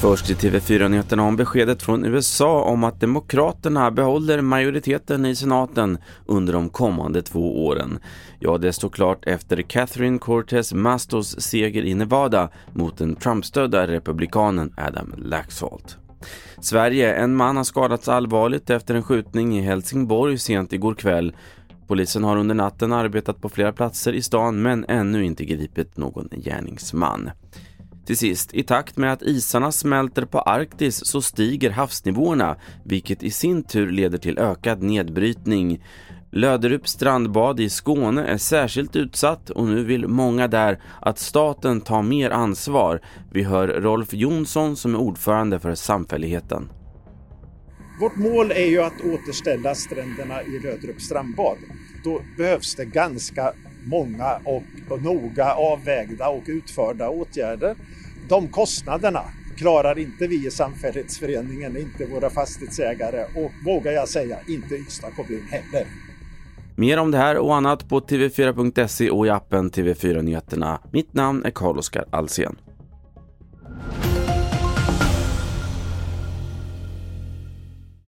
Först i TV4-nyheterna om beskedet från USA om att Demokraterna behåller majoriteten i senaten under de kommande två åren. Ja, det står klart efter Catherine Cortez Mastos seger i Nevada mot den Trumpstödda republikanen Adam Laxalt. Sverige. En man har skadats allvarligt efter en skjutning i Helsingborg sent igår kväll. Polisen har under natten arbetat på flera platser i stan men ännu inte gripit någon gärningsman. Till sist, i takt med att isarna smälter på Arktis så stiger havsnivåerna, vilket i sin tur leder till ökad nedbrytning. Löderups strandbad i Skåne är särskilt utsatt och nu vill många där att staten tar mer ansvar. Vi hör Rolf Jonsson som är ordförande för samfälligheten. Vårt mål är ju att återställa stränderna i Löderups strandbad. Då behövs det ganska många och noga avvägda och utförda åtgärder. De kostnaderna klarar inte vi i samfällighetsföreningen, inte våra fastighetsägare och vågar jag säga, inte Ystad kommun heller. Mer om det här och annat på tv4.se och i appen TV4 Nyheterna. Mitt namn är Carl-Oskar Alsen.